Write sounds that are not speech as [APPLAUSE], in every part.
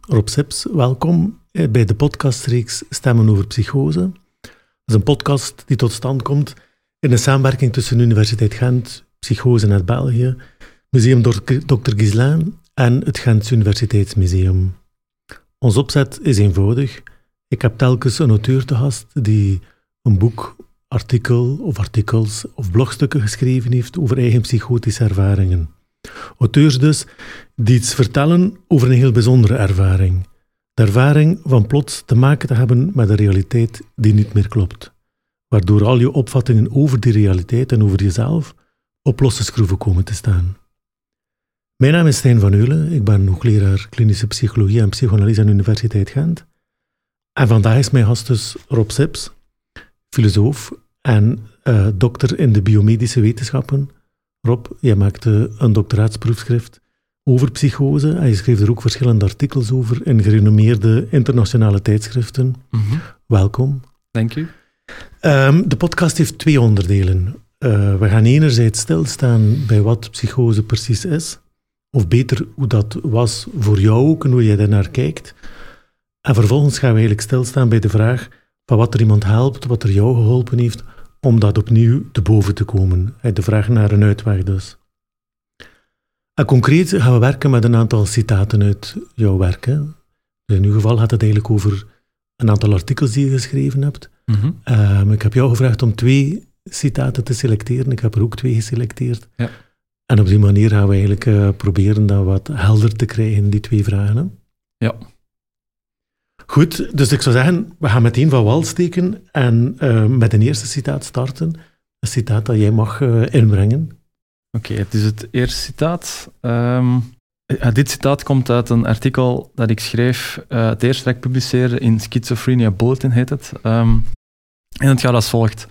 Rob Sips, welkom bij de podcastreeks Stemmen over Psychose. Dat is een podcast die tot stand komt in een samenwerking tussen Universiteit Gent, Psychose uit België, Museum Dr. Gislain en het Gents Universiteitsmuseum. Ons opzet is eenvoudig. Ik heb telkens een auteur te gast die een boek, artikel of artikels of blogstukken geschreven heeft over eigen psychotische ervaringen. Auteurs dus die iets vertellen over een heel bijzondere ervaring. De ervaring van plots te maken te hebben met een realiteit die niet meer klopt. Waardoor al je opvattingen over die realiteit en over jezelf op losse schroeven komen te staan. Mijn naam is Stijn van Eulen. Ik ben hoogleraar klinische psychologie en psychoanalyse aan de Universiteit Gent. En vandaag is mijn gast dus Rob Sips, filosoof en uh, dokter in de biomedische wetenschappen. Rob, jij maakte een doctoraatsproefschrift over psychose en je schreef er ook verschillende artikels over in gerenommeerde internationale tijdschriften. Mhm. Welkom. Dank u. Um, de podcast heeft twee onderdelen. Uh, we gaan enerzijds stilstaan bij wat psychose precies is, of beter hoe dat was voor jou ook en hoe jij daarnaar kijkt. En vervolgens gaan we eigenlijk stilstaan bij de vraag van wat er iemand helpt, wat er jou geholpen heeft, om dat opnieuw te boven te komen. De vraag naar een uitweg dus. En concreet gaan we werken met een aantal citaten uit jouw werk. In uw geval gaat het eigenlijk over een aantal artikels die je geschreven hebt. Mhm. Um, ik heb jou gevraagd om twee citaten te selecteren. Ik heb er ook twee geselecteerd. Ja. En op die manier gaan we eigenlijk uh, proberen dat wat helder te krijgen, die twee vragen. Hè? Ja. Goed, dus ik zou zeggen, we gaan meteen van wal steken en uh, met een eerste citaat starten. Een citaat dat jij mag uh, inbrengen. Oké, het is het eerste citaat. Um, dit citaat komt uit een artikel dat ik schreef, het eerste dat ik publiceerde in Schizophrenia Bulletin heet het. Um, en het gaat als volgt.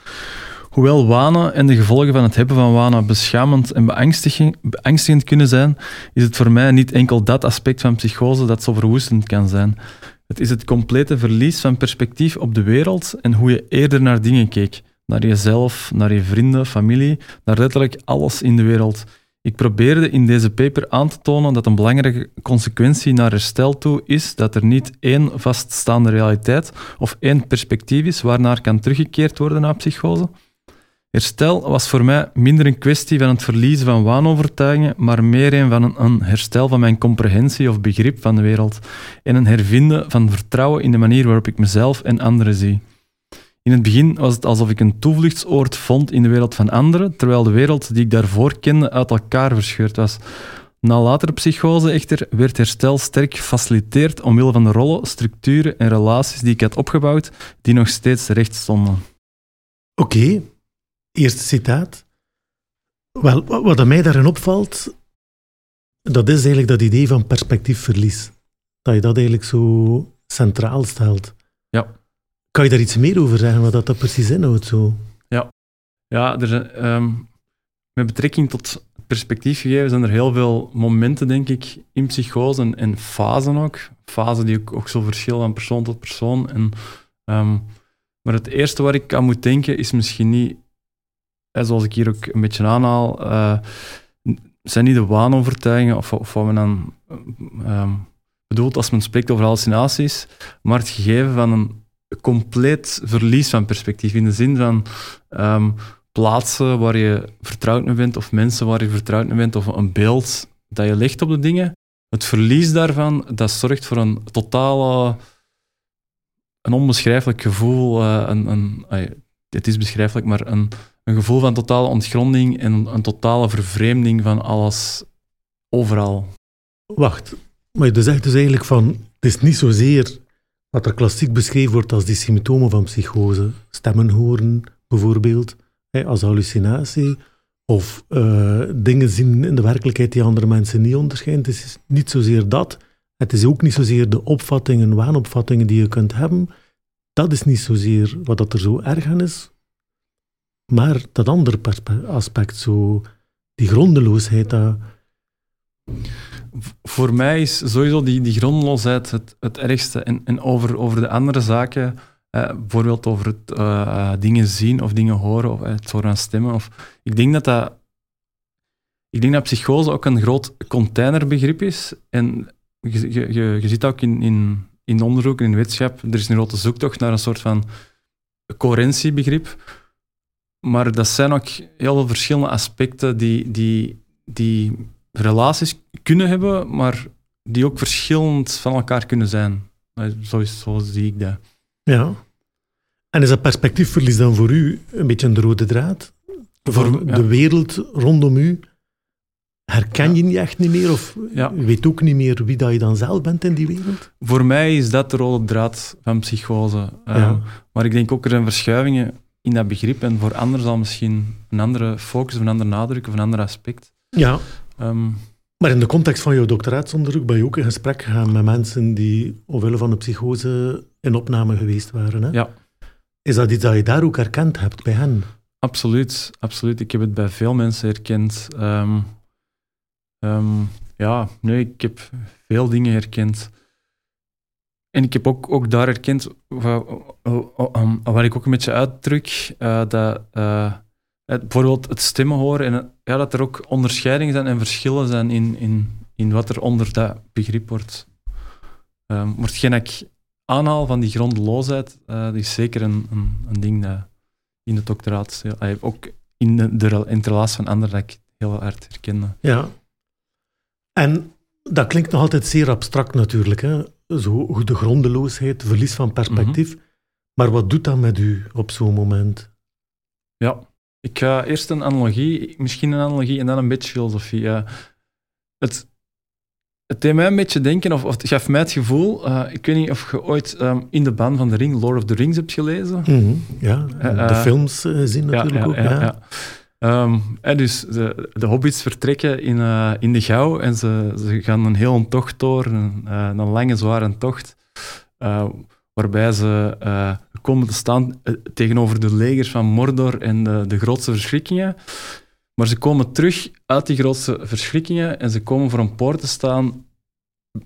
Hoewel wanen en de gevolgen van het hebben van wanen beschamend en beangstigend kunnen zijn, is het voor mij niet enkel dat aspect van psychose dat zo verwoestend kan zijn. Het is het complete verlies van perspectief op de wereld en hoe je eerder naar dingen keek. Naar jezelf, naar je vrienden, familie, naar letterlijk alles in de wereld. Ik probeerde in deze paper aan te tonen dat een belangrijke consequentie naar herstel toe is dat er niet één vaststaande realiteit of één perspectief is waarnaar kan teruggekeerd worden na psychose. Herstel was voor mij minder een kwestie van het verliezen van waanovertuigingen, maar meer een van een, herstel van mijn comprehensie of begrip van de wereld en een hervinden van vertrouwen in de manier waarop ik mezelf en anderen zie. In het begin was het alsof ik een toevluchtsoord vond in de wereld van anderen, terwijl de wereld die ik daarvoor kende uit elkaar verscheurd was. Na latere psychose echter werd herstel sterk gefaciliteerd omwille van de rollen, structuren en relaties die ik had opgebouwd, die nog steeds recht stonden. Oké. Eerste citaat. Wel, wat mij daarin opvalt, dat is eigenlijk dat idee van perspectiefverlies. Dat je dat eigenlijk zo centraal stelt. Ja. Kan je daar iets meer over zeggen, wat dat, dat precies inhoudt? Zo? Ja, ja er zijn, um, met betrekking tot perspectief gegeven zijn er heel veel momenten, denk ik, in psychose en, en fasen ook. Fasen die ook, ook zo verschillen van persoon tot persoon. En, um, maar het eerste waar ik aan moet denken is misschien niet, zoals ik hier ook een beetje aanhaal, uh, zijn niet de waanovertuigingen of, of wat men dan um, bedoelt als men spreekt over hallucinaties, maar het gegeven van een compleet verlies van perspectief. In de zin van um, plaatsen waar je vertrouwd mee bent, of mensen waar je vertrouwd mee bent, of een beeld dat je legt op de dingen. Het verlies daarvan, dat zorgt voor een totale, een onbeschrijfelijk gevoel. Uh, een, een, het is beschrijfelijk, maar een, een gevoel van totale ontgronding en een, totale vervreemding van alles overal. Wacht, maar je zegt dus eigenlijk van, het is niet zozeer wat er klassiek beschreven wordt als die symptomen van psychose. Stemmen horen bijvoorbeeld, als hallucinatie. Of uh, dingen zien in de werkelijkheid die andere mensen niet onderscheiden. Het is niet zozeer dat. Het is ook niet zozeer de opvattingen, waanopvattingen die je kunt hebben. Dat is niet zozeer wat dat er zo erg aan is. Maar dat andere aspect, zo, die grondeloosheid, voor mij is sowieso die, die grondloosheid het, het ergste. En, en over, over de andere zaken, eh, bijvoorbeeld over het uh, dingen zien of dingen horen, of het horen van stemmen. Of, ik denk dat dat. Ik denk dat psychose ook een groot containerbegrip is. En je, je, je, je ziet ook in, in, in onderzoek, in wetenschap, er is een grote zoektocht naar een soort van coherentiebegrip. Maar dat zijn ook heel veel verschillende aspecten die, die, die relaties kunnen hebben, maar die ook verschillend van elkaar kunnen zijn. Zo, is, zo zie ik dat. Ja. En is dat perspectiefverlies dan voor u een beetje een rode draad? Voor ja. de wereld rondom u herken je niet echt niet meer? Of Ja. je weet ook niet meer wie dat je dan zelf bent in die wereld? Voor mij is dat de rode draad van psychose. Ehm. Maar ik denk ook er zijn verschuivingen in dat begrip. En voor anderen zal misschien een andere focus, of een andere nadruk of een ander aspect. Ja. Ehm, Maar in de context van jouw doctoraatsonderzoek ben je ook in gesprek gegaan met mensen die omwille van een psychose in opname geweest waren. Hè? Ja. Is dat iets dat je daar ook herkend hebt bij hen? Absoluut, absoluut. Ik heb het bij veel mensen herkend. Ehm, ehm, ja, nee, ik heb veel dingen herkend. En ik heb ook, daar herkend, wat, ik ook een beetje uitdruk, eh, dat eh, bijvoorbeeld het stemmen horen en ja, dat er ook onderscheidingen zijn en verschillen zijn in, in, in wat er onder dat begrip wordt. Um, dat ik aanhaal van die grondeloosheid, eh, dat is zeker een, een, een ding dat in het doctoraat, eh, ook in de, de, van anderen, dat ik heel hard herkende. Ja. En dat klinkt nog altijd zeer abstract natuurlijk. Hè? Zo, de grondeloosheid, verlies van perspectief. Maar wat doet dat met u op zo'n moment? Ja, ik ga eerst een analogie, misschien een analogie en dan een beetje filosofie. Ja. Het, het deed mij een beetje denken, of, of het gaf mij het gevoel, eh, ik weet niet of je ooit ehm, in de baan van de ring, Lord of the Rings, hebt gelezen. Mhm, Ja, Eh, de eh, films zien natuurlijk ook. Ja, En dus de, de hobbits vertrekken in, eh, in de gauw en ze, ze gaan een heel tocht door, een, eh, een lange, zware tocht, eh, waarbij ze komen te staan tegenover de legers van Mordor en de, de grootste verschrikkingen. Maar ze komen terug uit die grootste verschrikkingen en ze komen voor een poort te staan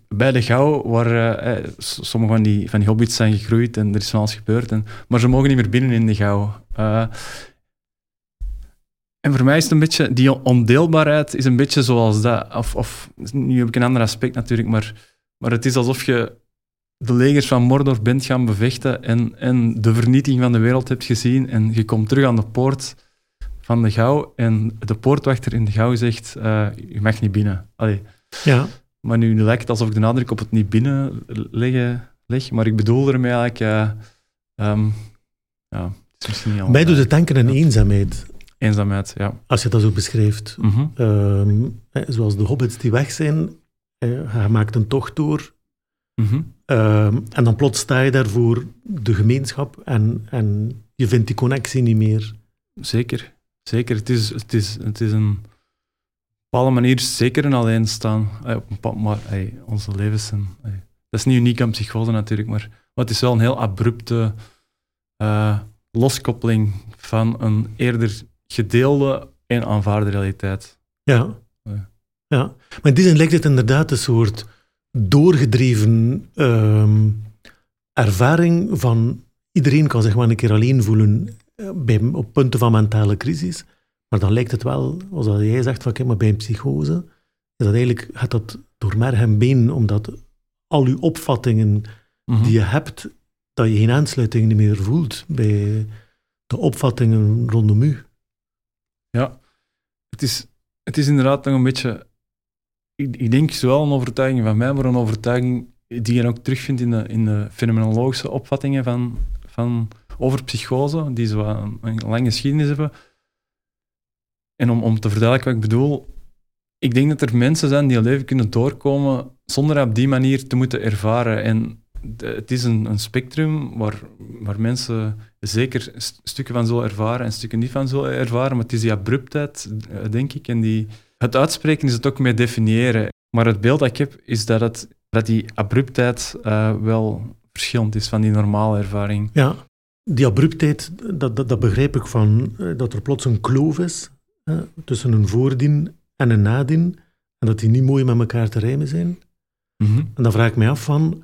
bij de gauw, waar s- sommige van die, van die hobbits zijn gegroeid en er is van alles gebeurd. En, maar ze mogen niet meer binnen in de gauw. En voor mij is het een beetje, die ondeelbaarheid is een beetje zoals dat. Of, of nu heb ik een ander aspect natuurlijk, maar, maar het is alsof je de legers van Mordor bent gaan bevechten en, en de vernietiging van de wereld hebt gezien en je komt terug aan de poort van de gauw en de poortwachter in de gauw zegt, eh, je mag niet binnen. Allee. ja. Maar nu lijkt het alsof ik de nadruk op het niet binnen leggen, leg, maar ik bedoel ermee eigenlijk, eh, ehm, ja, het is misschien niet Mij doet het denken aan Ja. eenzaamheid, eenzaamheid, ja. als je dat zo beschrijft. Mhm. Ehm, eh, zoals de hobbits die weg zijn, hij maakt een tocht door, Mhm. Ehm, en dan plots sta je daar voor de gemeenschap en, en je vindt die connectie niet meer. Zeker, zeker. Het is, het is, het is een op bepaalde manier zeker een alleenstaan. Eh, op een bepaald- maar onze levens zijn... dat is niet uniek aan psychose natuurlijk, maar, maar het is wel een heel abrupte eh, loskoppeling van een eerder gedeelde en aanvaarde realiteit. Ja. Ja. ja. Maar in die zin lijkt het inderdaad een soort doorgedreven ehm, ervaring van iedereen kan zich wel een keer alleen voelen eh, bij, op punten van mentale crisis. Maar dan lijkt het wel, als jij zegt van kijk maar bij een psychose, is dat eigenlijk, gaat dat door merg en been, omdat al uw opvattingen Mhm. die je hebt, dat je geen aansluiting meer voelt bij de opvattingen rondom u. Ja, het is, het is inderdaad nog een beetje. Ik, ik denk zowel een overtuiging van mij, maar een overtuiging die je ook terugvindt in de, in de fenomenologische opvattingen van, van, over psychose, die zo een, lange geschiedenis hebben. En om, om te verduidelijken wat ik bedoel, ik denk dat er mensen zijn die een leven kunnen doorkomen zonder op die manier te moeten ervaren. En het is een, een spectrum waar, waar mensen zeker st- stukken van zullen ervaren en stukken niet van zullen ervaren, maar het is die abruptheid, eh, denk ik, en die, het uitspreken is het ook mee definiëren. Maar het beeld dat ik heb, is dat, het, dat die abruptheid eh, wel verschillend is van die normale ervaring. Ja, die abruptheid, dat, dat, dat begrijp ik van, eh, dat er plots een kloof is hè, tussen een voordien en een nadien, en dat die niet mooi met elkaar te rijmen zijn. En dan vraag ik mij af van,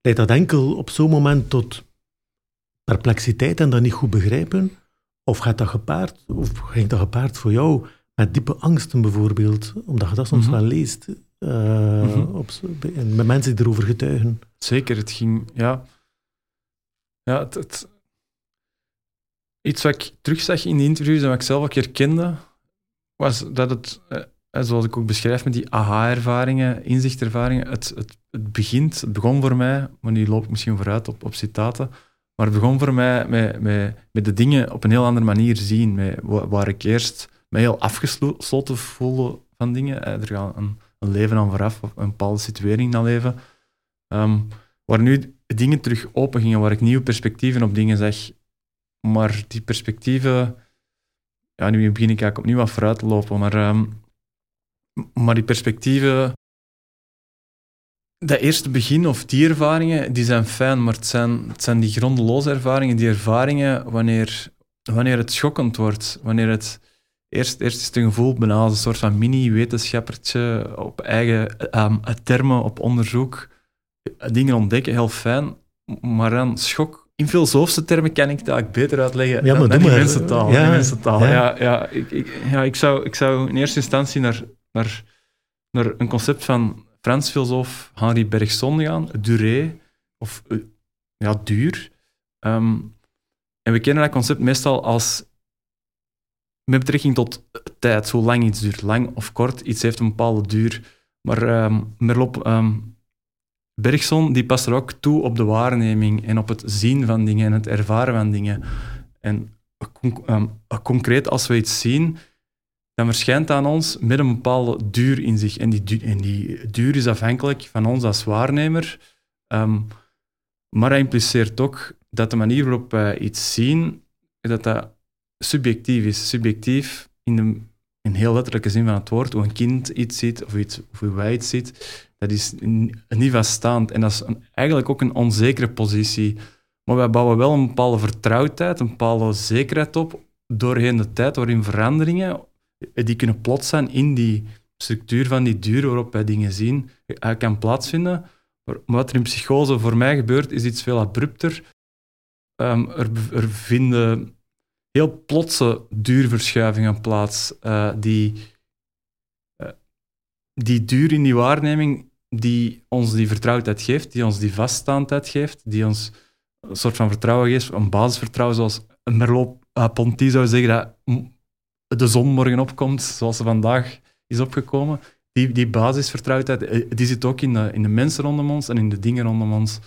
leidt dat enkel op zo'n moment tot perplexiteit en dat niet goed begrijpen? Of gaat dat gepaard, of ging dat gepaard voor jou met diepe angsten bijvoorbeeld, omdat je dat soms Mhm. wel leest, uh, op, met mensen die erover getuigen. Zeker, het ging, ja. Ja, het, het- iets wat ik terugzag in die interviews en wat ik zelf ook herkende, was dat het, eh, eh, zoals ik ook beschrijf met die aha-ervaringen, inzichtervaringen, het, het, het begint, het begon voor mij, maar nu loop ik misschien vooruit op, op citaten, maar het begon voor mij met, met, met de dingen op een heel andere manier zien, met, wa- waar ik eerst me heel afgesloten voelde van dingen. Eh, Er gaat een, een leven aan vooraf, of een bepaalde situering aan leven. Ehm, waar nu dingen terug open gingen, waar ik nieuwe perspectieven op dingen zag. Maar die perspectieven, ja, nu begin ik eigenlijk opnieuw wat vooruit te lopen, maar, ehm, maar die perspectieven, dat eerste begin of die ervaringen, die zijn fijn, maar het zijn, het zijn die grondeloze ervaringen, die ervaringen wanneer, wanneer het schokkend wordt, wanneer het Eerst, eerst is het een gevoel bijna als een soort van mini-wetenschappertje op eigen ehm, termen, op onderzoek. Dingen ontdekken, heel fijn. Maar dan schok. In filosofische termen kan ik het eigenlijk beter uitleggen Ja, maar dan, dan in mensentaal. Ja, in mensentaal. ja. Ja. Ja, ik, ik, ja ik, zou, ik zou in eerste instantie naar, naar, naar een concept van Frans filosoof Henri Bergson gaan, durée, of eh, ja, duur. Ehm, en we kennen dat concept meestal als met betrekking tot tijd, hoe lang iets duurt. Lang of kort, iets heeft een bepaalde duur. Maar ehm Merlop, ehm, Bergson die past er ook toe op de waarneming en op het zien van dingen en het ervaren van dingen. En con- ehm, concreet, als we iets zien, dan verschijnt aan ons met een bepaalde duur in zich. En die, du- en die duur is afhankelijk van ons als waarnemer. Ehm, maar dat impliceert ook dat de manier waarop wij iets zien, dat dat subjectief is. Subjectief in de in heel letterlijke zin van het woord. Hoe een kind iets ziet of, iets, hoe wij iets ziet, dat is niet vaststaand. En dat is een- eigenlijk ook een onzekere positie. Maar wij bouwen wel een bepaalde vertrouwdheid, een bepaalde zekerheid op doorheen de tijd, waarin veranderingen, die kunnen plots zijn in die structuur van die duur waarop wij dingen zien, eh, kan plaatsvinden. Maar wat er in psychose voor mij gebeurt, is iets veel abrupter. Ehm, er, vinden heel plotse duurverschuivingen plaats, eh, die, eh, die duur in die waarneming, die ons die vertrouwdheid geeft, die ons die vaststaandheid geeft, die ons een soort van vertrouwen geeft, een basisvertrouwen, zoals Merleau-Ponty zou zeggen, dat de zon morgen opkomt, zoals ze vandaag is opgekomen. Die, die basisvertrouwdheid, eh, die zit ook in de, in de mensen rondom ons en in de dingen rondom ons.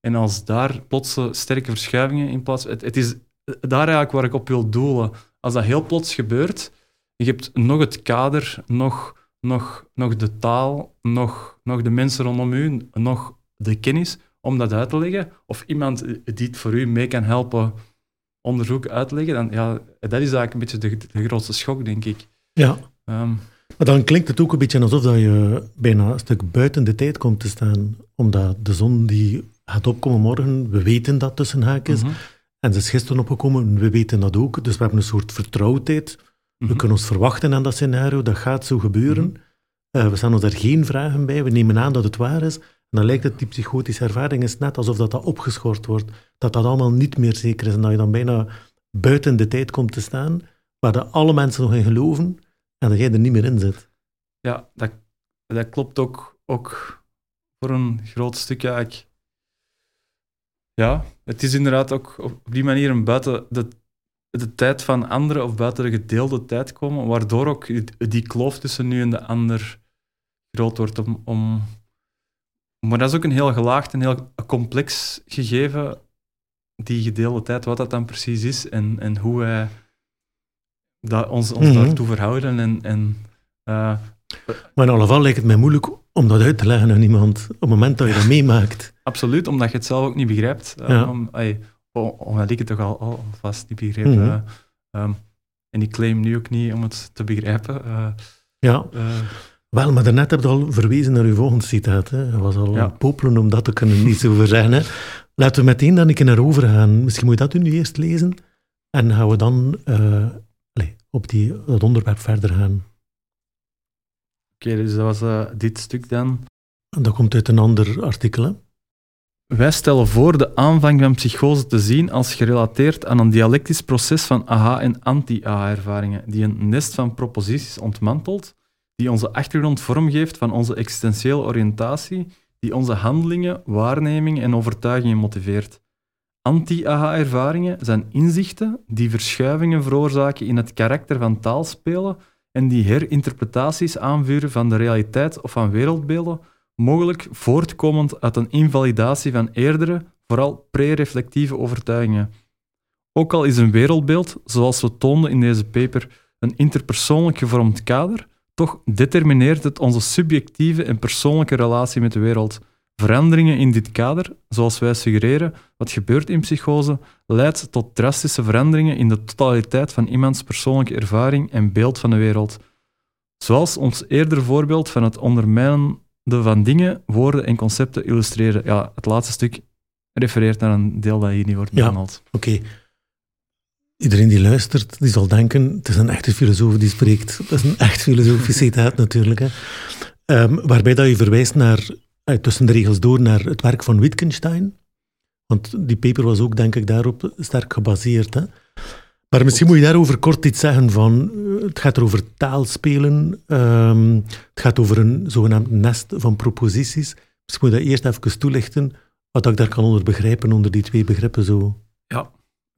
En als daar plotse sterke verschuivingen in plaats... Het, het is daar eigenlijk waar ik op wil doelen. Als dat heel plots gebeurt, je hebt nog het kader, nog, nog, nog de taal, nog, nog de mensen rondom u, nog de kennis om dat uit te leggen, of iemand die het voor u mee kan helpen onderzoek uit te leggen, dan, ja, dat is eigenlijk een beetje de, de grootste schok, denk ik. Ja, Ehm, maar dan klinkt het ook een beetje alsof dat je bijna een stuk buiten de tijd komt te staan. Omdat de zon die gaat opkomen morgen, we weten dat tussen haakjes. mhm, En ze is gisteren opgekomen, we weten dat ook. Dus we hebben een soort vertrouwdheid. We mhm. kunnen ons verwachten aan dat scenario, dat gaat zo gebeuren. Mhm. Eh, we stellen ons daar geen vragen bij, we nemen aan dat het waar is. Dan lijkt het, die psychotische ervaring is net alsof dat, dat opgeschort wordt. Dat dat allemaal niet meer zeker is en dat je dan bijna buiten de tijd komt te staan, waar de alle mensen nog in geloven en dat jij er niet meer in zit. Ja, dat, dat klopt ook, ook voor een groot stuk. Ja, ja, het is inderdaad ook op die manier een buiten de, de tijd van anderen of buiten de gedeelde tijd komen, waardoor ook die kloof tussen nu en de ander groot wordt. Om, om, maar dat is ook een heel gelaagd en heel complex gegeven, die gedeelde tijd, wat dat dan precies is en, en hoe wij dat, ons, ons Mhm. daartoe verhouden. En, en, eh, Maar in alle geval lijkt het mij moeilijk om dat uit te leggen aan iemand op het moment dat je dat [LAUGHS] meemaakt. Absoluut, omdat je het zelf ook niet begrijpt. Eh, Ja. ay, omdat ik het toch al, al vast niet begreep. Mhm. eh, ehm, en ik claim nu ook niet om het te begrijpen. Ja, wel, maar daarnet heb je al verwezen naar uw volgende citaat. Hè. Was al Ja. popelen om dat te kunnen iets over zeggen. Hè. Laten we meteen dan een keer naar over gaan. Misschien moet je dat nu eerst lezen. En gaan we dan eh, op die, dat onderwerp verder gaan. Oké, dus dat was eh, dit stuk dan. Dat komt uit een ander artikel. Hè. Wij stellen voor de aanvang van psychose te zien als gerelateerd aan een dialectisch proces van aha- en anti-aha-ervaringen, die een nest van proposities ontmantelt, die onze achtergrond vormgeeft van onze existentiële oriëntatie, die onze handelingen, waarnemingen en overtuigingen motiveert. Anti-aha-ervaringen zijn inzichten die verschuivingen veroorzaken in het karakter van taalspelen en die herinterpretaties aanvuren van de realiteit of van wereldbeelden, mogelijk voortkomend uit een invalidatie van eerdere, vooral pre-reflectieve overtuigingen. Ook al is een wereldbeeld, zoals we toonden in deze paper, een interpersoonlijk gevormd kader, toch determineert het onze subjectieve en persoonlijke relatie met de wereld. Veranderingen in dit kader, zoals wij suggereren, wat gebeurt in psychose, leidt tot drastische veranderingen in de totaliteit van iemands persoonlijke ervaring en beeld van de wereld. Zoals ons eerder voorbeeld van het ondermijnen van dingen, woorden en concepten illustreren. Ja, het laatste stuk refereert naar een deel dat hier niet wordt behandeld. Ja, oké. Iedereen die luistert, die zal denken, het is een echte filosoof die spreekt. Dat is een echt filosofisch [LAUGHS] citaat natuurlijk. Hè. Um, waarbij dat je verwijst naar, tussen de regels door, naar het werk van Wittgenstein. Want die paper was ook, denk ik, daarop sterk gebaseerd. Hè. Maar misschien moet je daarover kort iets zeggen van, uh, het gaat er over taalspelen, um, het gaat over een zogenaamd nest van proposities. Misschien moet je dat eerst even toelichten, wat ik daar kan onder begrijpen, onder die twee begrippen zo.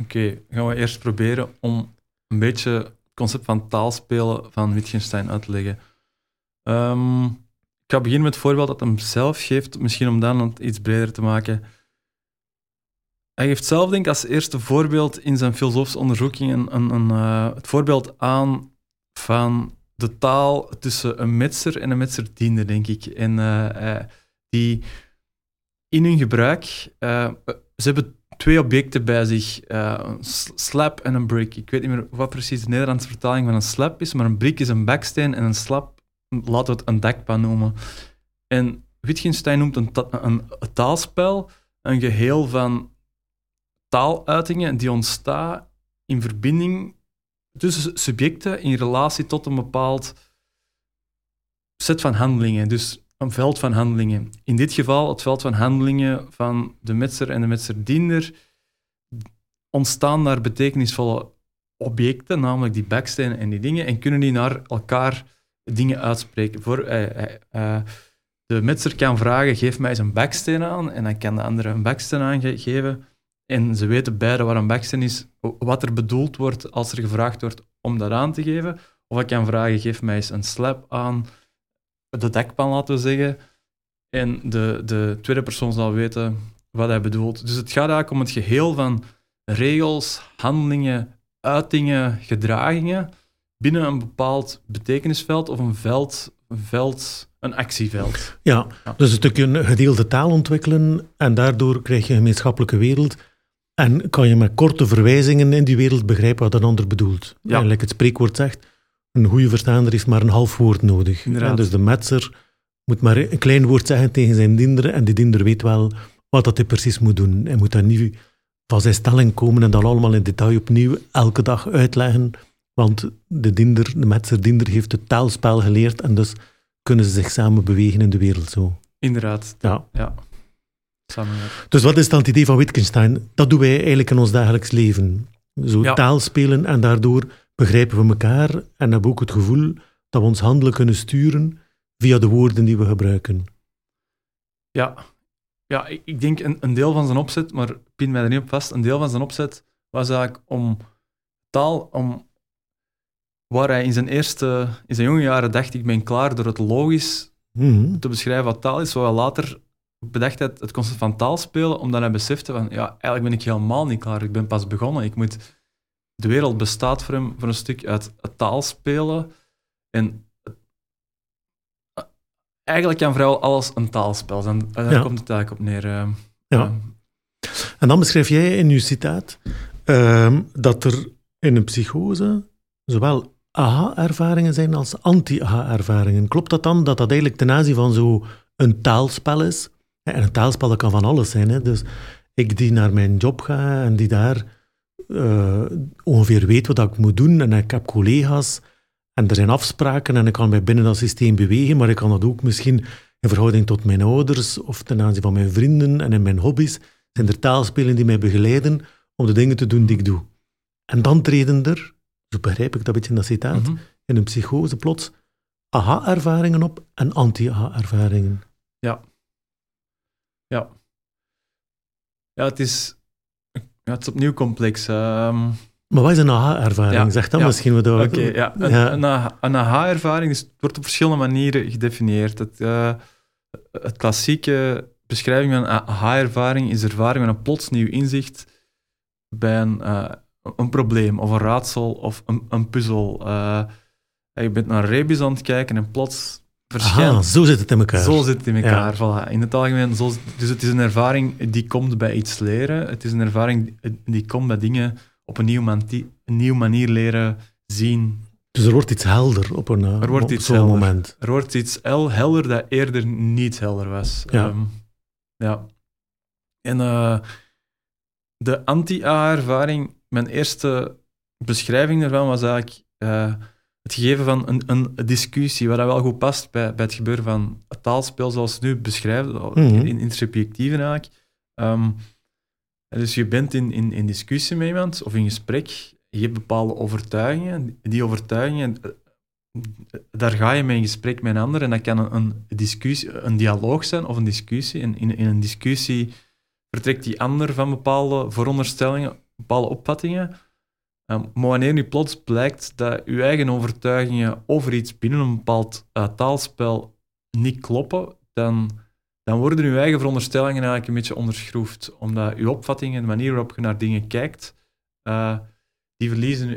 Oké, gaan we eerst proberen om een beetje het concept van taalspelen van Wittgenstein uit te leggen. Um, ik ga beginnen met het voorbeeld dat hij zelf geeft, misschien om dan het iets breder te maken. Hij geeft zelf, denk ik, als eerste voorbeeld in zijn filosofische onderzoekingen een, een, uh, het voorbeeld aan van de taal tussen een metser en een metserdiener, denk ik. En uh, uh, die in hun gebruik, ze hebben twee objecten bij zich. Uh, een slap en een brick. Ik weet niet meer wat precies de Nederlandse vertaling van een slap is, maar een brick is een baksteen en een slap, laten we het een dekpan noemen. En Wittgenstein noemt een, een, taalspel een geheel van taaluitingen die ontstaan in verbinding tussen subjecten in relatie tot een bepaald set van handelingen. Dus een veld van handelingen. In dit geval het veld van handelingen van de metser en de metserdiener ontstaan daar betekenisvolle objecten, namelijk die bakstenen en die dingen, en kunnen die naar elkaar dingen uitspreken. Voor, eh, eh, eh, de metser kan vragen, geef mij eens een baksteen aan, en dan kan de andere een baksteen aangeven. En ze weten beide waar een baksteen is, wat er bedoeld wordt als er gevraagd wordt om dat aan te geven. Of ik kan vragen, geef mij eens een slap aan, de dekpan, laten we zeggen. En de, de tweede persoon zal weten wat hij bedoelt. Dus het gaat eigenlijk om het geheel van regels, handelingen, uitingen, gedragingen binnen een bepaald betekenisveld of een veld, een, veld, een actieveld. Ja, dus een stukje een gedeelde taal ontwikkelen en daardoor krijg je een gemeenschappelijke wereld. En kan je met korte verwijzingen in die wereld begrijpen wat een ander bedoelt. Ja. Eigenlijk het spreekwoord zegt, een goede verstaander heeft maar een half woord nodig. dus de metser moet maar een klein woord zeggen tegen zijn diender en die diender weet wel wat dat hij precies moet doen. Hij moet daar niet van zijn stelling komen en dan allemaal in detail opnieuw elke dag uitleggen. Want de diender, de metser-diender heeft het taalspel geleerd en dus kunnen ze zich samen bewegen in de wereld zo. Inderdaad. Ja. ja. Samen. Dus wat is dan het idee van Wittgenstein? Dat doen wij eigenlijk in ons dagelijks leven. Zo ja. taal spelen en daardoor begrijpen we elkaar en hebben ook het gevoel dat we ons handelen kunnen sturen via de woorden die we gebruiken. Ja, ja ik denk een, een deel van zijn opzet, maar pin mij er niet op vast, een deel van zijn opzet was eigenlijk om taal, om waar hij in zijn eerste, in zijn jonge jaren dacht, ik ben klaar door het logisch mhm. te beschrijven wat taal is, zowel later bedacht hij het concept van taal spelen, omdat hij besefte van, ja, eigenlijk ben ik helemaal niet klaar, ik ben pas begonnen, ik moet de wereld bestaat voor hem voor een stuk uit taalspelen. En eigenlijk kan vrijwel alles een taalspel zijn. Daar komt het eigenlijk op neer. Uh, ja. En dan beschrijf jij in je citaat uh, dat er in een psychose zowel aha-ervaringen zijn als anti-aha-ervaringen. Klopt dat dan, dat dat eigenlijk ten aanzien van zo een taalspel is? En een taalspel kan van alles zijn. Hè? Dus ik die naar mijn job ga en die daar uh, ongeveer weet wat ik moet doen en ik heb collega's en er zijn afspraken en ik kan mij binnen dat systeem bewegen, maar ik kan dat ook misschien in verhouding tot mijn ouders of ten aanzien van mijn vrienden en in mijn hobby's. Zijn er taalspelen die mij begeleiden om de dingen te doen die ik doe. En dan treden er, zo begrijp ik dat beetje in dat citaat, mhm. in een psychose plots, aha-ervaringen op en anti-aha-ervaringen. Ja. Ja. Ja, het is, ja, het is opnieuw complex. Ehm. maar wat is een aha-ervaring? Ja, zeg dan ja. misschien. Wat we- Oké, ja. Een, Ja. een, aha- een aha-ervaring dus wordt op verschillende manieren gedefinieerd. Het, eh, het klassieke beschrijving van een aha-ervaring is ervaring met een plots nieuw inzicht bij een, eh, een probleem of een raadsel of een, een puzzel. Eh, je bent naar een rebus aan het kijken en plots verschijnt... Aha, zo zit het in elkaar. Zo zit het in elkaar. Voilà. In het algemeen, zo, dus het is een ervaring die komt bij iets leren. Het is een ervaring die komt bij dingen op een nieuwe, mani- een nieuwe manier leren zien. Dus er wordt iets helder op een Er wordt op iets zo'n helder. moment. Er wordt iets el- helder dat eerder niet helder was. Ja. Ehm, ja. En eh, de anti-A-ervaring, mijn eerste beschrijving daarvan was eigenlijk eh, het gegeven van een, een discussie, wat dat wel goed past bij, bij het gebeuren van het taalspel zoals het nu beschrijft, Mhm. in intersubjectieven eigenlijk. Ehm, dus je bent in, in, in discussie met iemand of in gesprek, je hebt bepaalde overtuigingen. Die overtuigingen, eh, daar ga je mee in gesprek met een ander en dat kan een, een, discussie, een dialoog zijn of een discussie. En in, in een discussie vertrekt die ander van bepaalde veronderstellingen, bepaalde opvattingen. Um, maar wanneer nu plots blijkt dat je eigen overtuigingen over iets binnen een bepaald uh, taalspel niet kloppen, dan, dan worden je eigen veronderstellingen eigenlijk een beetje onderschroefd. Omdat je opvattingen, de manier waarop je naar dingen kijkt, uh, die verliezen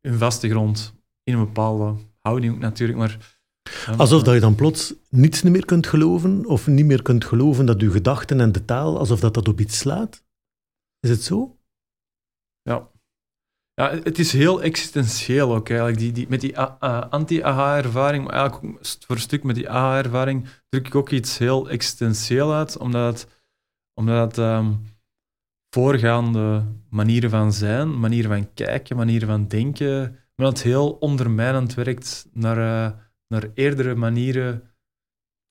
hun vaste grond in een bepaalde houding ook natuurlijk. Maar, um, alsof dat je dan plots niets meer kunt geloven, of niet meer kunt geloven dat je gedachten en de taal, alsof dat, dat op iets slaat? Is het zo? Ja. Ja, het is heel existentieel ook eigenlijk. Die, die, met die uh, anti-AHA-ervaring, maar eigenlijk voor een stuk met die AHA-ervaring, druk ik ook iets heel existentieel uit, omdat het, omdat het um, voorgaande manieren van zijn, manieren van kijken, manieren van denken, maar het heel ondermijnend werkt naar, uh, naar eerdere manieren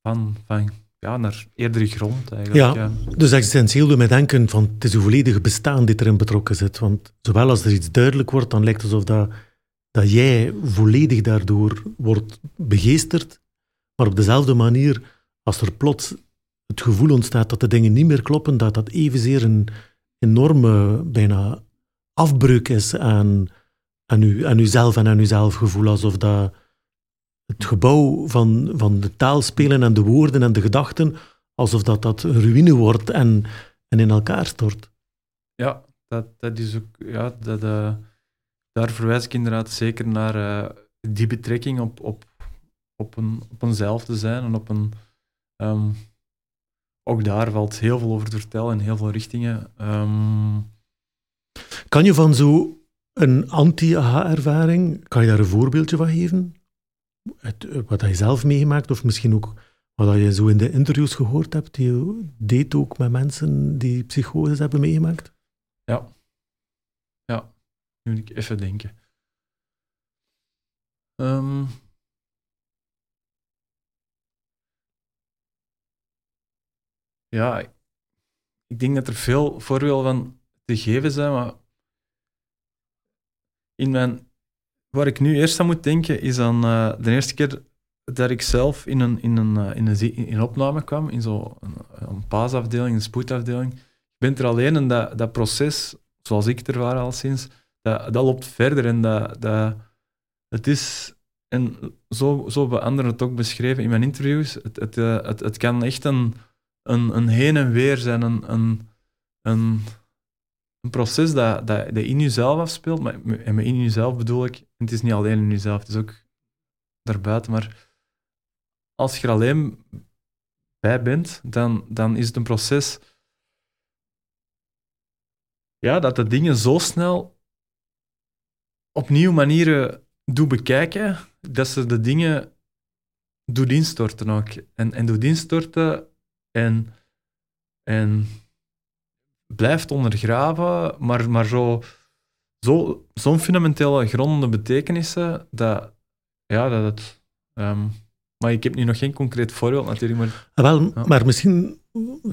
van, van ja, naar eerdere grond eigenlijk. Ja, dus existentieel doet mij denken van het is uw volledige bestaan dit erin betrokken zit. Want zowel als er iets duidelijk wordt, dan lijkt het alsof dat, dat jij volledig daardoor wordt begeesterd. Maar op dezelfde manier, als er plots het gevoel ontstaat dat de dingen niet meer kloppen, dat dat evenzeer een enorme, bijna afbreuk is aan, aan, u, aan uzelf en aan uw zelfgevoel. Alsof dat het gebouw van, van de taalspelen en de woorden en de gedachten, alsof dat, dat een ruïne wordt en, en in elkaar stort. Ja, dat, dat is ook, ja, dat, uh, daar verwijs ik inderdaad zeker naar uh, die betrekking op, op, op, een, op eenzelf te zijn en op een. Um, ook daar valt heel veel over te vertellen in heel veel richtingen. Um, kan je van zo een anti-aha-ervaring, kan je daar een voorbeeldje van geven? Het, wat je zelf meegemaakt, of misschien ook wat je zo in de interviews gehoord hebt, die je deed ook met mensen die psychoses hebben meegemaakt? Ja. Ja, nu moet ik even denken. Um, ja, ik denk dat er veel voorbeelden van te geven zijn, maar in mijn waar ik nu eerst aan moet denken, is aan uh, de eerste keer dat ik zelf in een, in een, uh, in een, in opname kwam, in zo'n een, een paasafdeling, een spoedafdeling. Ik ben er alleen en dat, dat proces, zoals ik er was al sinds, dat, dat loopt verder en dat, dat, het is, en zo, zo hebben anderen het ook beschreven in mijn interviews, het, het, het, het kan echt een, een, een heen en weer zijn, een, een, een, een proces dat, dat, dat in jezelf afspeelt, maar en met in jezelf bedoel ik, het is niet alleen in jezelf, het is ook daarbuiten, maar als je er alleen bij bent, dan, dan is het een proces ja, dat de dingen zo snel op nieuwe manieren doet bekijken, dat ze de dingen doet instorten ook. En, en doet instorten en, en blijft ondergraven, maar, maar zo, zo, zo'n fundamentele grondende betekenissen dat, ja, dat het. Um, maar ik heb nu nog geen concreet voorbeeld natuurlijk. Maar, ah, wel, ja. maar misschien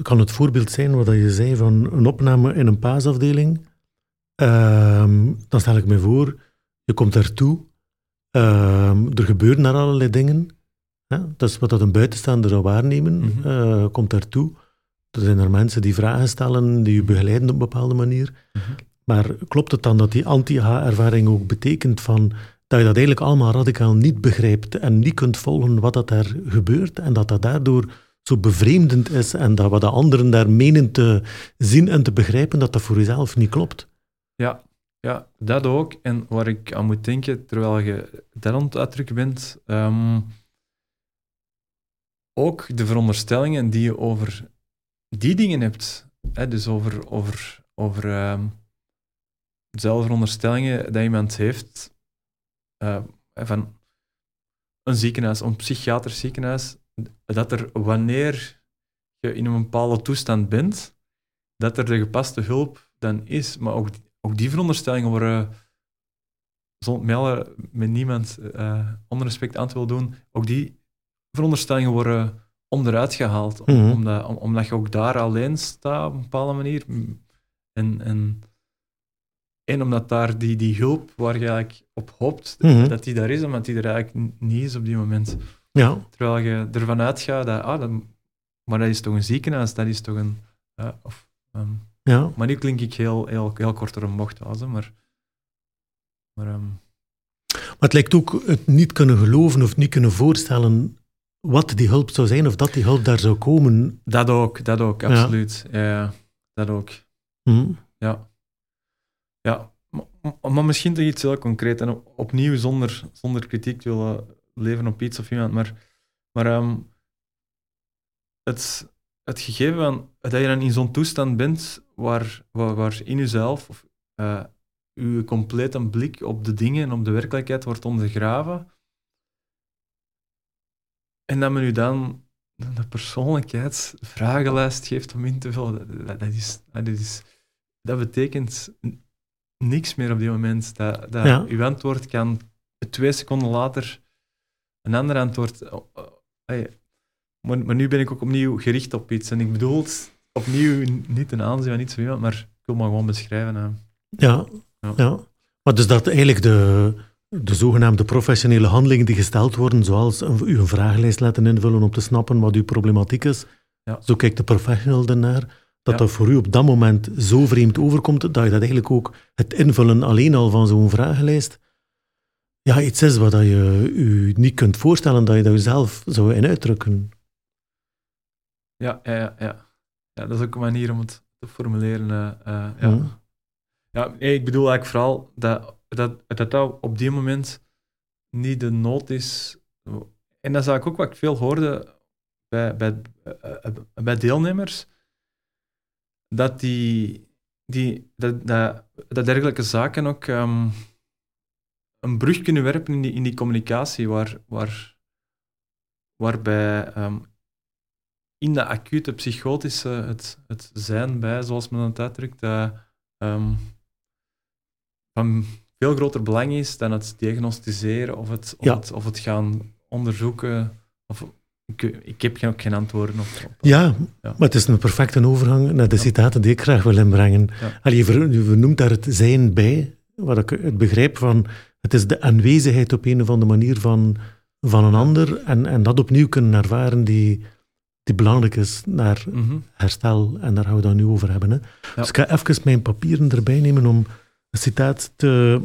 kan het voorbeeld zijn wat je zei van een opname in een paasafdeling. Um, dan stel ik me voor, je komt daartoe, um, er gebeuren daar allerlei dingen. Hè? Dat is wat dat een buitenstaander zou waarnemen, eh, komt daartoe. Er zijn er mensen die vragen stellen, die je begeleiden op een bepaalde manier. Mhm. Maar klopt het dan dat die anti-H-ervaring ook betekent van dat je dat eigenlijk allemaal radicaal niet begrijpt en niet kunt volgen wat dat daar gebeurt en dat dat daardoor zo bevreemdend is en dat wat de anderen daar menen te zien en te begrijpen, dat dat voor jezelf niet klopt? Ja, ja, dat ook. En waar ik aan moet denken, terwijl je dat aan het uitdrukken bent, ehm, ook de veronderstellingen die je over die dingen hebt. Hè, dus over, over, over ehm, dezelfde veronderstellingen dat iemand heeft eh, van een ziekenhuis, een psychiatrisch ziekenhuis, dat er wanneer je in een bepaalde toestand bent, dat er de gepaste hulp dan is. Maar ook, ook die veronderstellingen worden, zonder met, niemand eh onrespect aan te willen doen, ook die veronderstellingen worden onderuit gehaald. Mhm. omdat, om- omdat je ook daar alleen staat op een bepaalde manier. En, en, en omdat daar die, die hulp waar je eigenlijk op hoopt, Mhm. dat die daar is, omdat die er eigenlijk niet is op die moment. Ja, Terwijl je ervan uitgaat dat, ah, dat, maar dat is toch een ziekenhuis, dat is toch een... ja, of, ehm, ja. maar nu klink ik heel, heel, heel kort door een bocht, als, hè, maar... maar ehm, Maar het lijkt ook het niet kunnen geloven of niet kunnen voorstellen wat die hulp zou zijn of dat die hulp daar zou komen. dat ook, dat ook, absoluut. Ja, ja, dat ook. Hm. Ja. Ja, maar, misschien toch iets heel concreet. En op- opnieuw zonder, zonder kritiek te willen leven op iets of iemand. Maar, maar ehm, het, het gegeven van dat je dan in zo'n toestand bent waar, waar, waar in jezelf of, eh, je complete blik op de dingen en op de werkelijkheid wordt ondergraven. En dat men u dan een persoonlijkheidsvragenlijst geeft om in te vullen, dat, is, dat, is, dat betekent niks meer op die moment. Dat, dat Ja. Uw antwoord kan twee seconden later een ander antwoord. oh, hey. maar, maar nu ben ik ook opnieuw gericht op iets. En ik bedoel het opnieuw niet een aanzien van iets van iemand, maar ik wil maar gewoon beschrijven. hè. Ja, Ja. ja. Maar dus dat eigenlijk de, de zogenaamde professionele handelingen die gesteld worden, zoals een, u een vragenlijst laten invullen om te snappen wat uw problematiek is, Ja. zo kijkt de professional ernaar, dat Ja. dat voor u op dat moment zo vreemd overkomt, dat je dat eigenlijk ook, het invullen alleen al van zo'n vragenlijst, ja, iets is wat je u niet kunt voorstellen dat je dat jezelf zou in uitdrukken. Ja, ja, ja, ja. ja, dat is ook een manier om het te formuleren. eh, ja. Hm. Ja, nee, ik bedoel eigenlijk vooral dat dat, dat dat op die moment niet de nood is. En dat is eigenlijk ook wat ik veel hoorde bij, bij, eh, bij deelnemers, dat, die, die, dat, dat, dat dergelijke zaken ook ehm, een brug kunnen werpen in die, in die communicatie, waar, waar, waarbij ehm, in de acute psychotische het, het zijn bij, zoals men het uitdrukt, dat ehm, van veel groter belang is dan het diagnosticeren of het, of Ja. het, of het gaan onderzoeken. Of, ik, ik heb geen- ook geen antwoorden op. op- Ja, Ja. maar het is een perfecte overgang naar de Ja. citaten die ik graag wil inbrengen. Ja. Allee, je vernoemt daar het zijn bij, wat ik het begrijp van, het is de aanwezigheid op een of andere manier van, van een ander en, en dat opnieuw kunnen ervaren die, die belangrijk is naar Mhm. herstel en daar gaan we het dan nu over hebben. Hè. Dus ik ga even mijn papieren erbij nemen om een citaat te,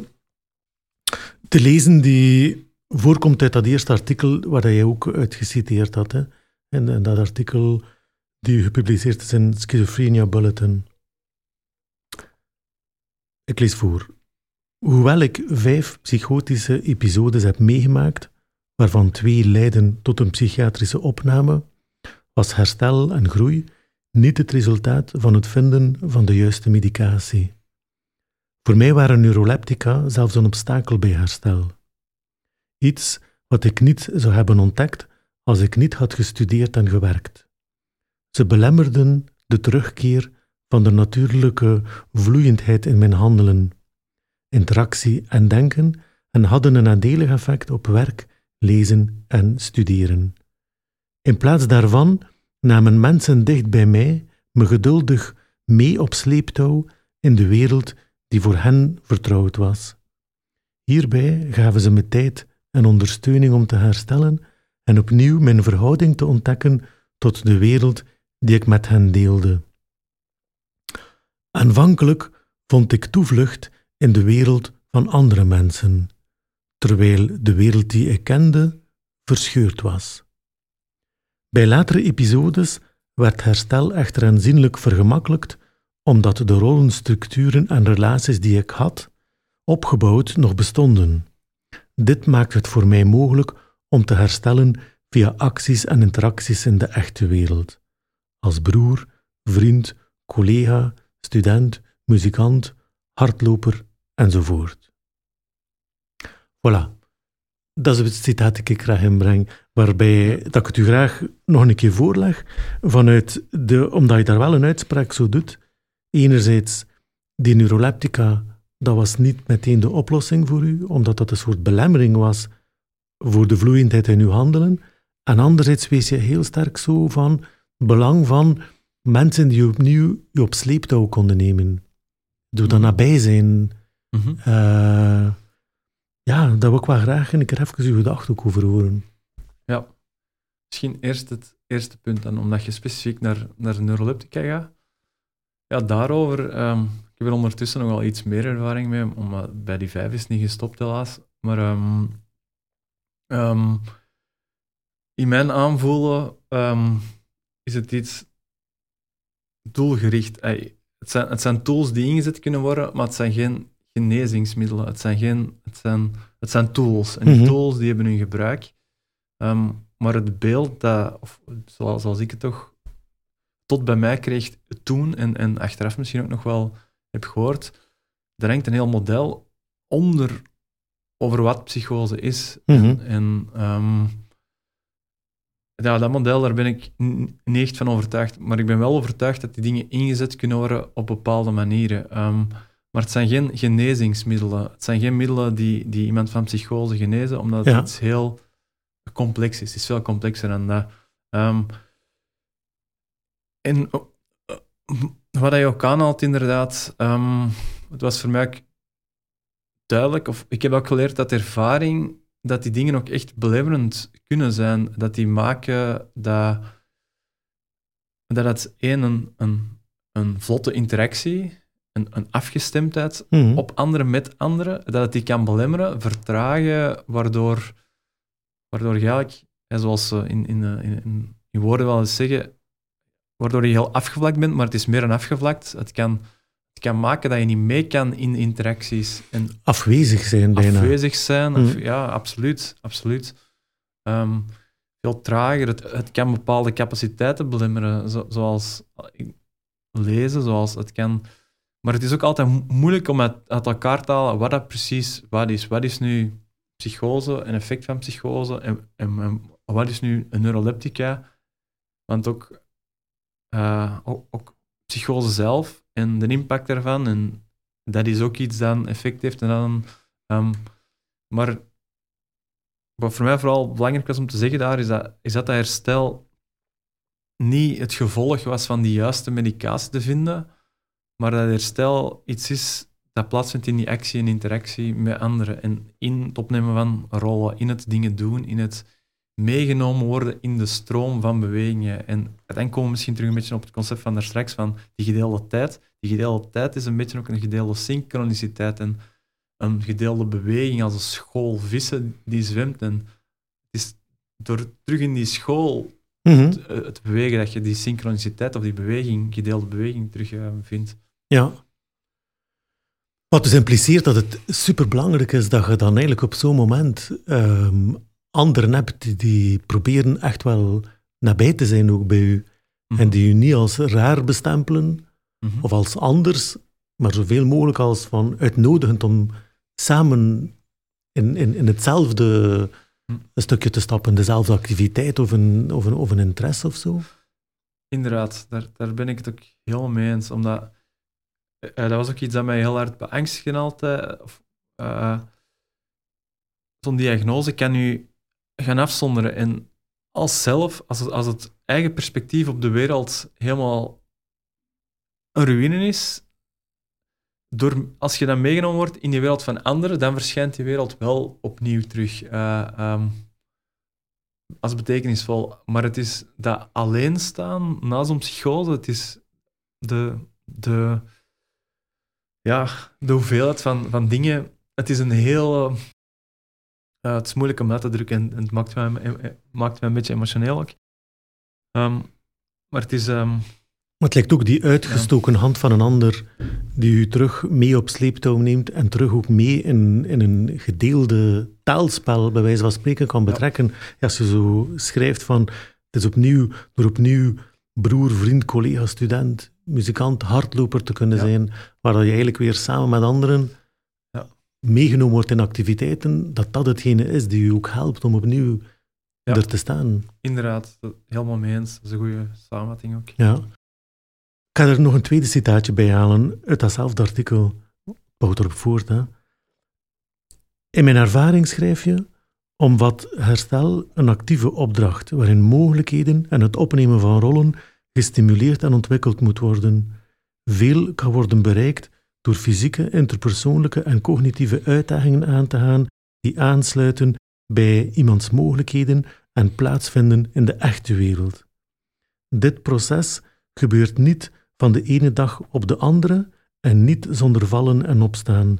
te lezen die voorkomt uit dat eerste artikel waar jij ook uit geciteerd had. Hè. En, en dat artikel die gepubliceerd is in Schizophrenia Bulletin. Ik lees voor. Hoewel ik vijf psychotische episodes heb meegemaakt, waarvan twee leiden tot een psychiatrische opname, was herstel en groei niet het resultaat van het vinden van de juiste medicatie. Voor mij waren neuroleptica zelfs een obstakel bij herstel. Iets wat ik niet zou hebben ontdekt als ik niet had gestudeerd en gewerkt. Ze belemmerden de terugkeer van de natuurlijke vloeiendheid in mijn handelen, interactie en denken en hadden een nadelig effect op werk, lezen en studeren. In plaats daarvan namen mensen dicht bij mij me geduldig mee op sleeptouw in de wereld die voor hen vertrouwd was. Hierbij gaven ze me tijd en ondersteuning om te herstellen en opnieuw mijn verhouding te ontdekken tot de wereld die ik met hen deelde. Aanvankelijk vond ik toevlucht in de wereld van andere mensen, terwijl de wereld die ik kende verscheurd was. Bij latere episodes werd herstel echter aanzienlijk vergemakkelijkt, omdat de rollenstructuren en relaties die ik had, opgebouwd, nog bestonden. Dit maakt het voor mij mogelijk om te herstellen via acties en interacties in de echte wereld. Als broer, vriend, collega, student, muzikant, hardloper enzovoort. Voilà. Dat is het citaat dat ik graag inbreng, waarbij dat ik het u graag nog een keer voorleg, vanuit de, omdat je daar wel een uitspraak zo doet. Enerzijds, die neuroleptica, dat was niet meteen de oplossing voor u, omdat dat een soort belemmering was voor de vloeiendheid in uw handelen. En anderzijds wees je heel sterk zo van belang van mensen die opnieuw je op sleeptouw konden nemen. Door dat mhm. nabij zijn. Mm ja, dat wil ik wel graag en ik er even uw gedachten ook over horen. Ja, misschien eerst het eerste punt dan, omdat je specifiek naar, naar neuroleptica gaat. Ja, daarover, um, ik heb er ondertussen nog wel iets meer ervaring mee, omdat bij die vijf is niet gestopt helaas. Maar um, um, in mijn aanvoelen is het iets doelgericht. het, zijn, het zijn tools die ingezet kunnen worden, maar het zijn geen genezingsmiddelen. Het zijn, geen, het zijn, het zijn tools. En die mhm. tools die hebben hun gebruik. Um, maar het beeld dat, of zoals, zoals ik het toch tot bij mij kreeg toen, en, en achteraf misschien ook nog wel heb gehoord, er hangt een heel model onder over wat psychose is. En, mhm. en um, ja, dat model, daar ben ik niet echt van overtuigd. Maar ik ben wel overtuigd dat die dingen ingezet kunnen worden op bepaalde manieren. Um, maar het zijn geen genezingsmiddelen. Het zijn geen middelen die, die iemand van psychose genezen, omdat het iets heel complex is. Het is veel complexer dan dat. Um, en uh, wat je ook aanhaalt, inderdaad, um, het was voor mij duidelijk, of ik heb ook geleerd dat ervaring, dat die dingen ook echt beleverend kunnen zijn. Dat die maken dat, dat het één, een, een, een vlotte interactie een, een afgestemdheid mhm. op anderen met anderen, dat het die kan belemmeren, vertragen, waardoor, waardoor je eigenlijk, zoals ze in, in, in, in woorden wel eens zeggen, waardoor je heel afgevlakt bent, maar het is meer een afgevlakt. Het kan, het kan maken dat je niet mee kan in interacties. En afwezig zijn bijna. Afwezig zijn, mhm. ja, absoluut. absoluut. Ehm, veel trager. Het, het kan bepaalde capaciteiten belemmeren, zoals lezen, zoals het kan maar het is ook altijd moeilijk om uit, elkaar te halen wat dat precies wat is. Wat is nu psychose, een effect van psychose, en, en, wat is nu een neuroleptica? Want ook, uh, ook, psychose zelf en de impact daarvan, en dat is ook iets dat een effect heeft. En dan, um, maar wat voor mij vooral belangrijk was om te zeggen daar, is dat, is dat dat herstel niet het gevolg was van die juiste medicatie te vinden, maar dat herstel iets is dat plaatsvindt in die actie en interactie met anderen. En in het opnemen van rollen, in het dingen doen, in het meegenomen worden in de stroom van bewegingen. En dan komen we misschien terug een beetje op het concept van daar straks, van die gedeelde tijd. Die gedeelde tijd is een beetje ook een gedeelde synchroniciteit en een gedeelde beweging als een school vissen die zwemt. En het is door terug in die school mm te, bewegen dat je die synchroniciteit of die beweging, gedeelde beweging terug uh, vindt. Ja. Wat dus impliceert dat het superbelangrijk is dat je dan eigenlijk op zo'n moment um, anderen hebt die proberen echt wel nabij te zijn ook bij u. Mhm. En die u niet als raar bestempelen mhm. of als anders, maar zoveel mogelijk als van uitnodigend om samen in, in, in hetzelfde mhm. een stukje te stappen, dezelfde activiteit of een, of een, of een interesse of zo. Inderdaad, daar, daar ben ik het ook helemaal mee eens. Omdat uh, dat was ook iets dat mij heel hard beangstigde altijd. Uh, Zo'n diagnose kan u gaan afzonderen. En als zelf, als het, als het eigen perspectief op de wereld helemaal een ruïne is, door, als je dan meegenomen wordt in die wereld van anderen, dan verschijnt die wereld wel opnieuw terug. Uh, um, als betekenisvol. Maar het is dat alleen staan na zo'n psychose, het is de, de, ja, de hoeveelheid van, van dingen. Het is een heel. Uh, het is moeilijk om uit te drukken en, het maakt mij, eh, maakt mij een beetje emotioneel ook. Um, maar het is. Um, maar het lijkt ook die uitgestoken hand van een ander die u terug mee op sleeptouw neemt en terug ook mee in, in een gedeelde taalspel, bij wijze van spreken, kan betrekken. Ja. Als je zo schrijft van, het is opnieuw, door opnieuw broer, vriend, collega, student, muzikant, hardloper te kunnen zijn, waar je eigenlijk weer samen met anderen. Meegenomen wordt in activiteiten, dat dat hetgene is die u ook helpt om opnieuw er te staan. Inderdaad, helemaal mee eens. Dat is een goede samenvatting ook. Ja. Ik ga er nog een tweede citaatje bij halen uit datzelfde artikel. Bouwt erop voort. Hè. In mijn ervaring schrijf je, om wat herstel een actieve opdracht waarin mogelijkheden en het opnemen van rollen gestimuleerd en ontwikkeld moet worden. Veel kan worden bereikt door fysieke, interpersoonlijke en cognitieve uitdagingen aan te gaan die aansluiten bij iemands mogelijkheden en plaatsvinden in de echte wereld. Dit proces gebeurt niet van de ene dag op de andere en niet zonder vallen en opstaan.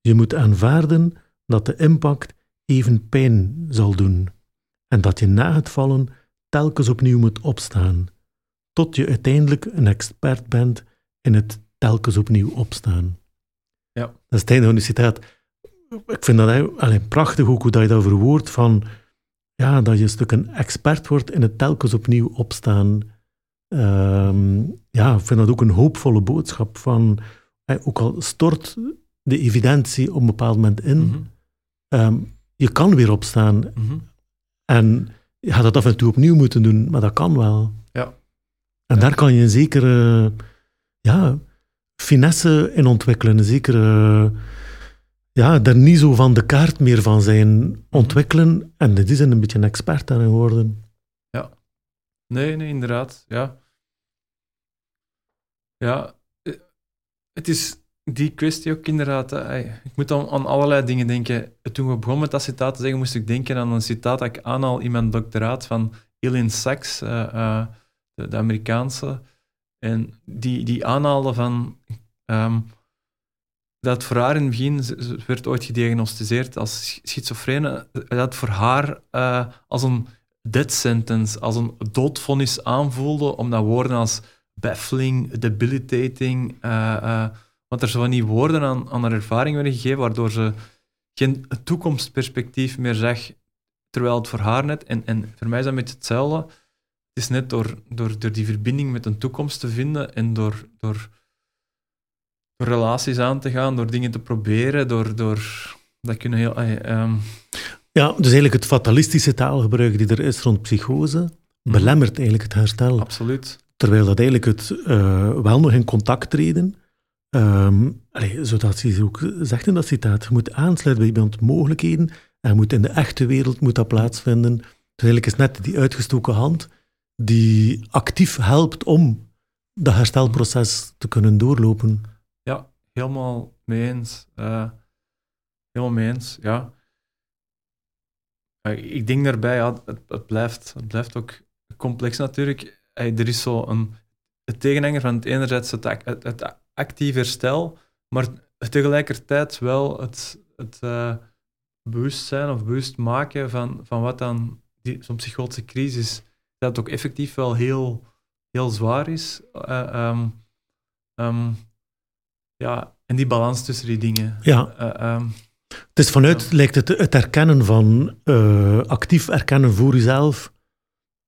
Je moet aanvaarden dat de impact even pijn zal doen en dat je na het vallen telkens opnieuw moet opstaan, tot je uiteindelijk een expert bent in het telkens opnieuw opstaan. Ja. Dat is het einde van de citaat. Ik vind dat alleen prachtig ook hoe dat je dat verwoordt van ja, dat je een stuk een expert wordt in het telkens opnieuw opstaan. Ehm, ja, ik vind dat ook een hoopvolle boodschap van, ook al stort de evidentie op een bepaald moment in, mhm. ehm, je kan weer opstaan. Mhm. En je gaat dat af en toe opnieuw moeten doen, maar dat kan wel. Ja. En daar kan je een zekere ja, finesse in ontwikkelen, een zekere ja, daar niet zo van de kaart meer van zijn ontwikkelen en dit is een beetje een expert daarin worden. Ja. Nee, nee, inderdaad. Ja. Ja, eh, het is die kwestie ook inderdaad. Ik moet aan, aan allerlei dingen denken. Toen we begonnen met dat citaat te zeggen, moest ik denken aan een citaat dat ik aanhaal in mijn doctoraat van Elaine Sachs, uh, de, de, Amerikaanse. En die, die aanhaalde van um, dat voor haar in het begin, ze werd ooit gediagnosticeerd als schizofrene, dat voor haar uh, als een death sentence, als een doodvonnis aanvoelde, omdat woorden als baffling, debilitating, uh, want er zo niet woorden aan, aan haar ervaring werden gegeven, waardoor ze geen toekomstperspectief meer zag, terwijl het voor haar net, en, en voor mij is dat met hetzelfde, het is net door, door, door die verbinding met een toekomst te vinden en door, door, door relaties aan te gaan, door dingen te proberen, door, door dat kunnen heel... Um... Ja, dus eigenlijk het fatalistische taalgebruik die er is rond psychose, mhm. belemmert eigenlijk het herstel. Absoluut. Terwijl dat eigenlijk het uh, wel nog in contact treden, um, allee, zodat ze ook zegt in dat citaat, je moet aansluiten bij iemand mogelijkheden en moet in de echte wereld moet dat plaatsvinden. Dus eigenlijk is net die uitgestoken hand die actief helpt om dat herstelproces te kunnen doorlopen. Ja, helemaal mee eens. Uh, helemaal mee eens, ja. Uh, ik denk daarbij, ja, het, het, blijft, het blijft ook complex natuurlijk er is zo een het tegenhanger van het enerzijds het, actief herstel, maar tegelijkertijd wel het, het uh, bewustzijn of bewust maken van, van wat dan zo'n psychotische crisis, dat ook effectief wel heel, heel zwaar is. Uh, um, ja, en die balans tussen die dingen. Ja. Uh, het is vanuit, lijkt het, het erkennen van, actief erkennen voor jezelf,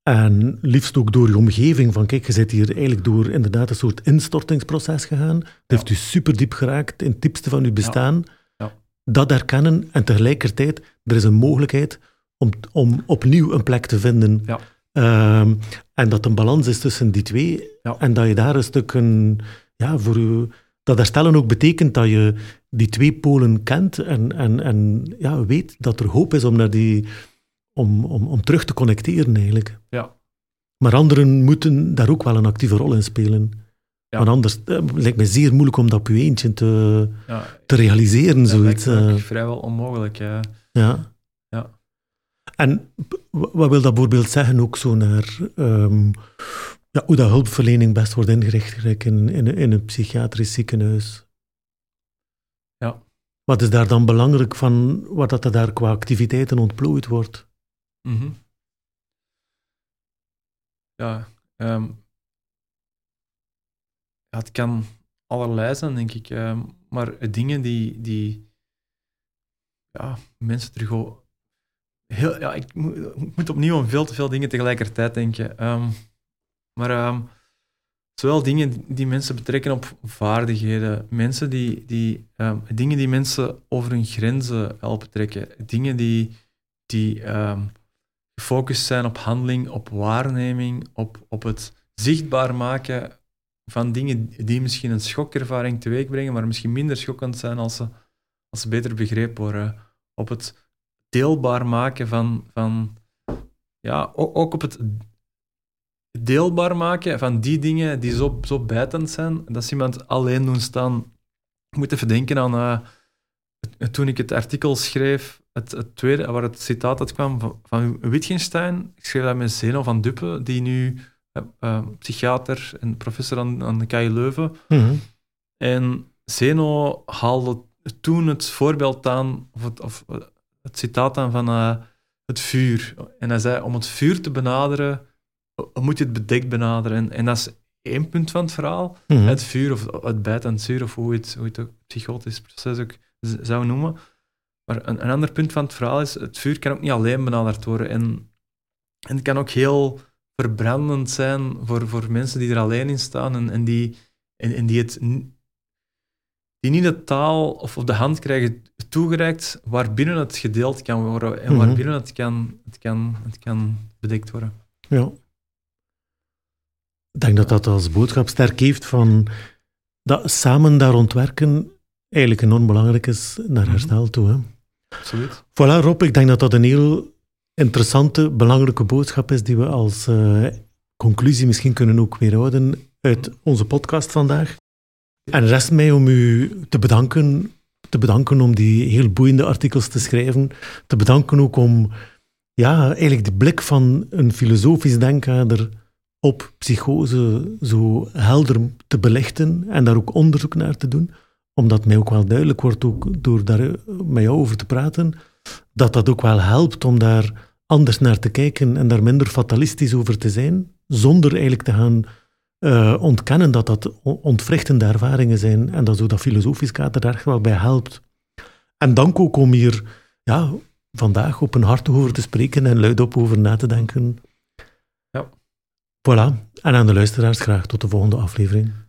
en liefst ook door je omgeving, van kijk, je zit hier eigenlijk door inderdaad een soort instortingsproces gegaan. Dat heeft u super diep geraakt in het diepste van uw bestaan. Ja. Dat herkennen en tegelijkertijd, er is een mogelijkheid om, om opnieuw een plek te vinden. Um, en dat een balans is tussen die twee. En dat je daar een stuk een, ja, voor u, dat herstellen ook betekent dat je die twee polen kent en, en, en ja, weet dat er hoop is om naar die om, om, om terug te connecteren eigenlijk. Ja. Maar anderen moeten daar ook wel een actieve rol in spelen. Ja. Want anders uh, lijkt me zeer moeilijk om dat op je eentje te, ja, te realiseren. Dat zoiets. lijkt uh, vrijwel onmogelijk, ja. ja. En wat wil dat bijvoorbeeld zeggen ook zo naar ehm, ja, hoe dat hulpverlening best wordt ingericht in, in, in een psychiatrisch ziekenhuis? Ja. Wat is daar dan belangrijk van wat dat er daar qua activiteiten ontplooid wordt? Mhm. Ja, ehm, ja, het kan allerlei zijn, denk ik. ehm, maar dingen die, die ja, mensen terug... Heel, ja, ik, moet, moet opnieuw aan veel te veel dingen tegelijkertijd denken. Ehm, maar ehm, zowel dingen die mensen betrekken op vaardigheden, mensen die, die, ehm, dingen die mensen over hun grenzen helpen trekken, dingen die, die gefocust zijn op handeling, op waarneming, op, op het zichtbaar maken van dingen die misschien een schokervaring teweeg brengen, maar misschien minder schokkend zijn als ze, als ze beter begrepen worden. Op het deelbaar maken van, van ja, ook, ook op het deelbaar maken van die dingen die zo, zo bijtend zijn, dat ze iemand alleen doen staan. Ik moet even denken aan eh, toen ik het artikel schreef, het, het tweede, waar het citaat uit kwam van, van Wittgenstein. Ik schreef dat met Zeno van Duppe, die nu eh, eh, psychiater en professor aan, aan de KU Leuven. Mhm. En Zeno haalde toen het voorbeeld aan, of het, of het citaat aan van eh, het vuur. En hij zei, om het vuur te benaderen, moet je het bedekt benaderen. En, en dat is één punt van het verhaal. Mhm. Het vuur, of het bijtend zuur, of hoe je het, hoe het ook psychotisch proces ook zou noemen. Maar een, een ander punt van het verhaal is, het vuur kan ook niet alleen benaderd worden. En, en het kan ook heel verbrandend zijn voor, voor mensen die er alleen in staan en, en, die, en, en die, het, die niet de taal of, of de hand krijgen toegereikt waarbinnen het gedeeld kan worden en Mhm. waarbinnen het kan, het, kan, het kan bedekt worden. Ja. Ik denk dat dat als boodschap sterk heeft van dat samen daar ontwerken eigenlijk enorm belangrijk is naar Mhm. herstel toe. Hè. Absoluut. Voilà, Rob, ik denk dat dat een heel interessante, belangrijke boodschap is die we als eh, conclusie misschien kunnen ook weer houden uit onze podcast vandaag. En rest mij om u te bedanken, te bedanken om die heel boeiende artikels te schrijven, te bedanken ook om ja, eigenlijk de blik van een filosofisch denkkader op psychose zo helder te belichten en daar ook onderzoek naar te doen, omdat mij ook wel duidelijk wordt, ook door daar met jou over te praten, dat dat ook wel helpt om daar anders naar te kijken en daar minder fatalistisch over te zijn, zonder eigenlijk te gaan eh, ontkennen dat dat ontwrichtende ervaringen zijn en dat zo dat filosofisch kader daar echt wel bij helpt. En dank ook om hier ja, vandaag op een hart over te spreken en luidop over na te denken. Ja. Voilà. En aan de luisteraars graag tot de volgende aflevering.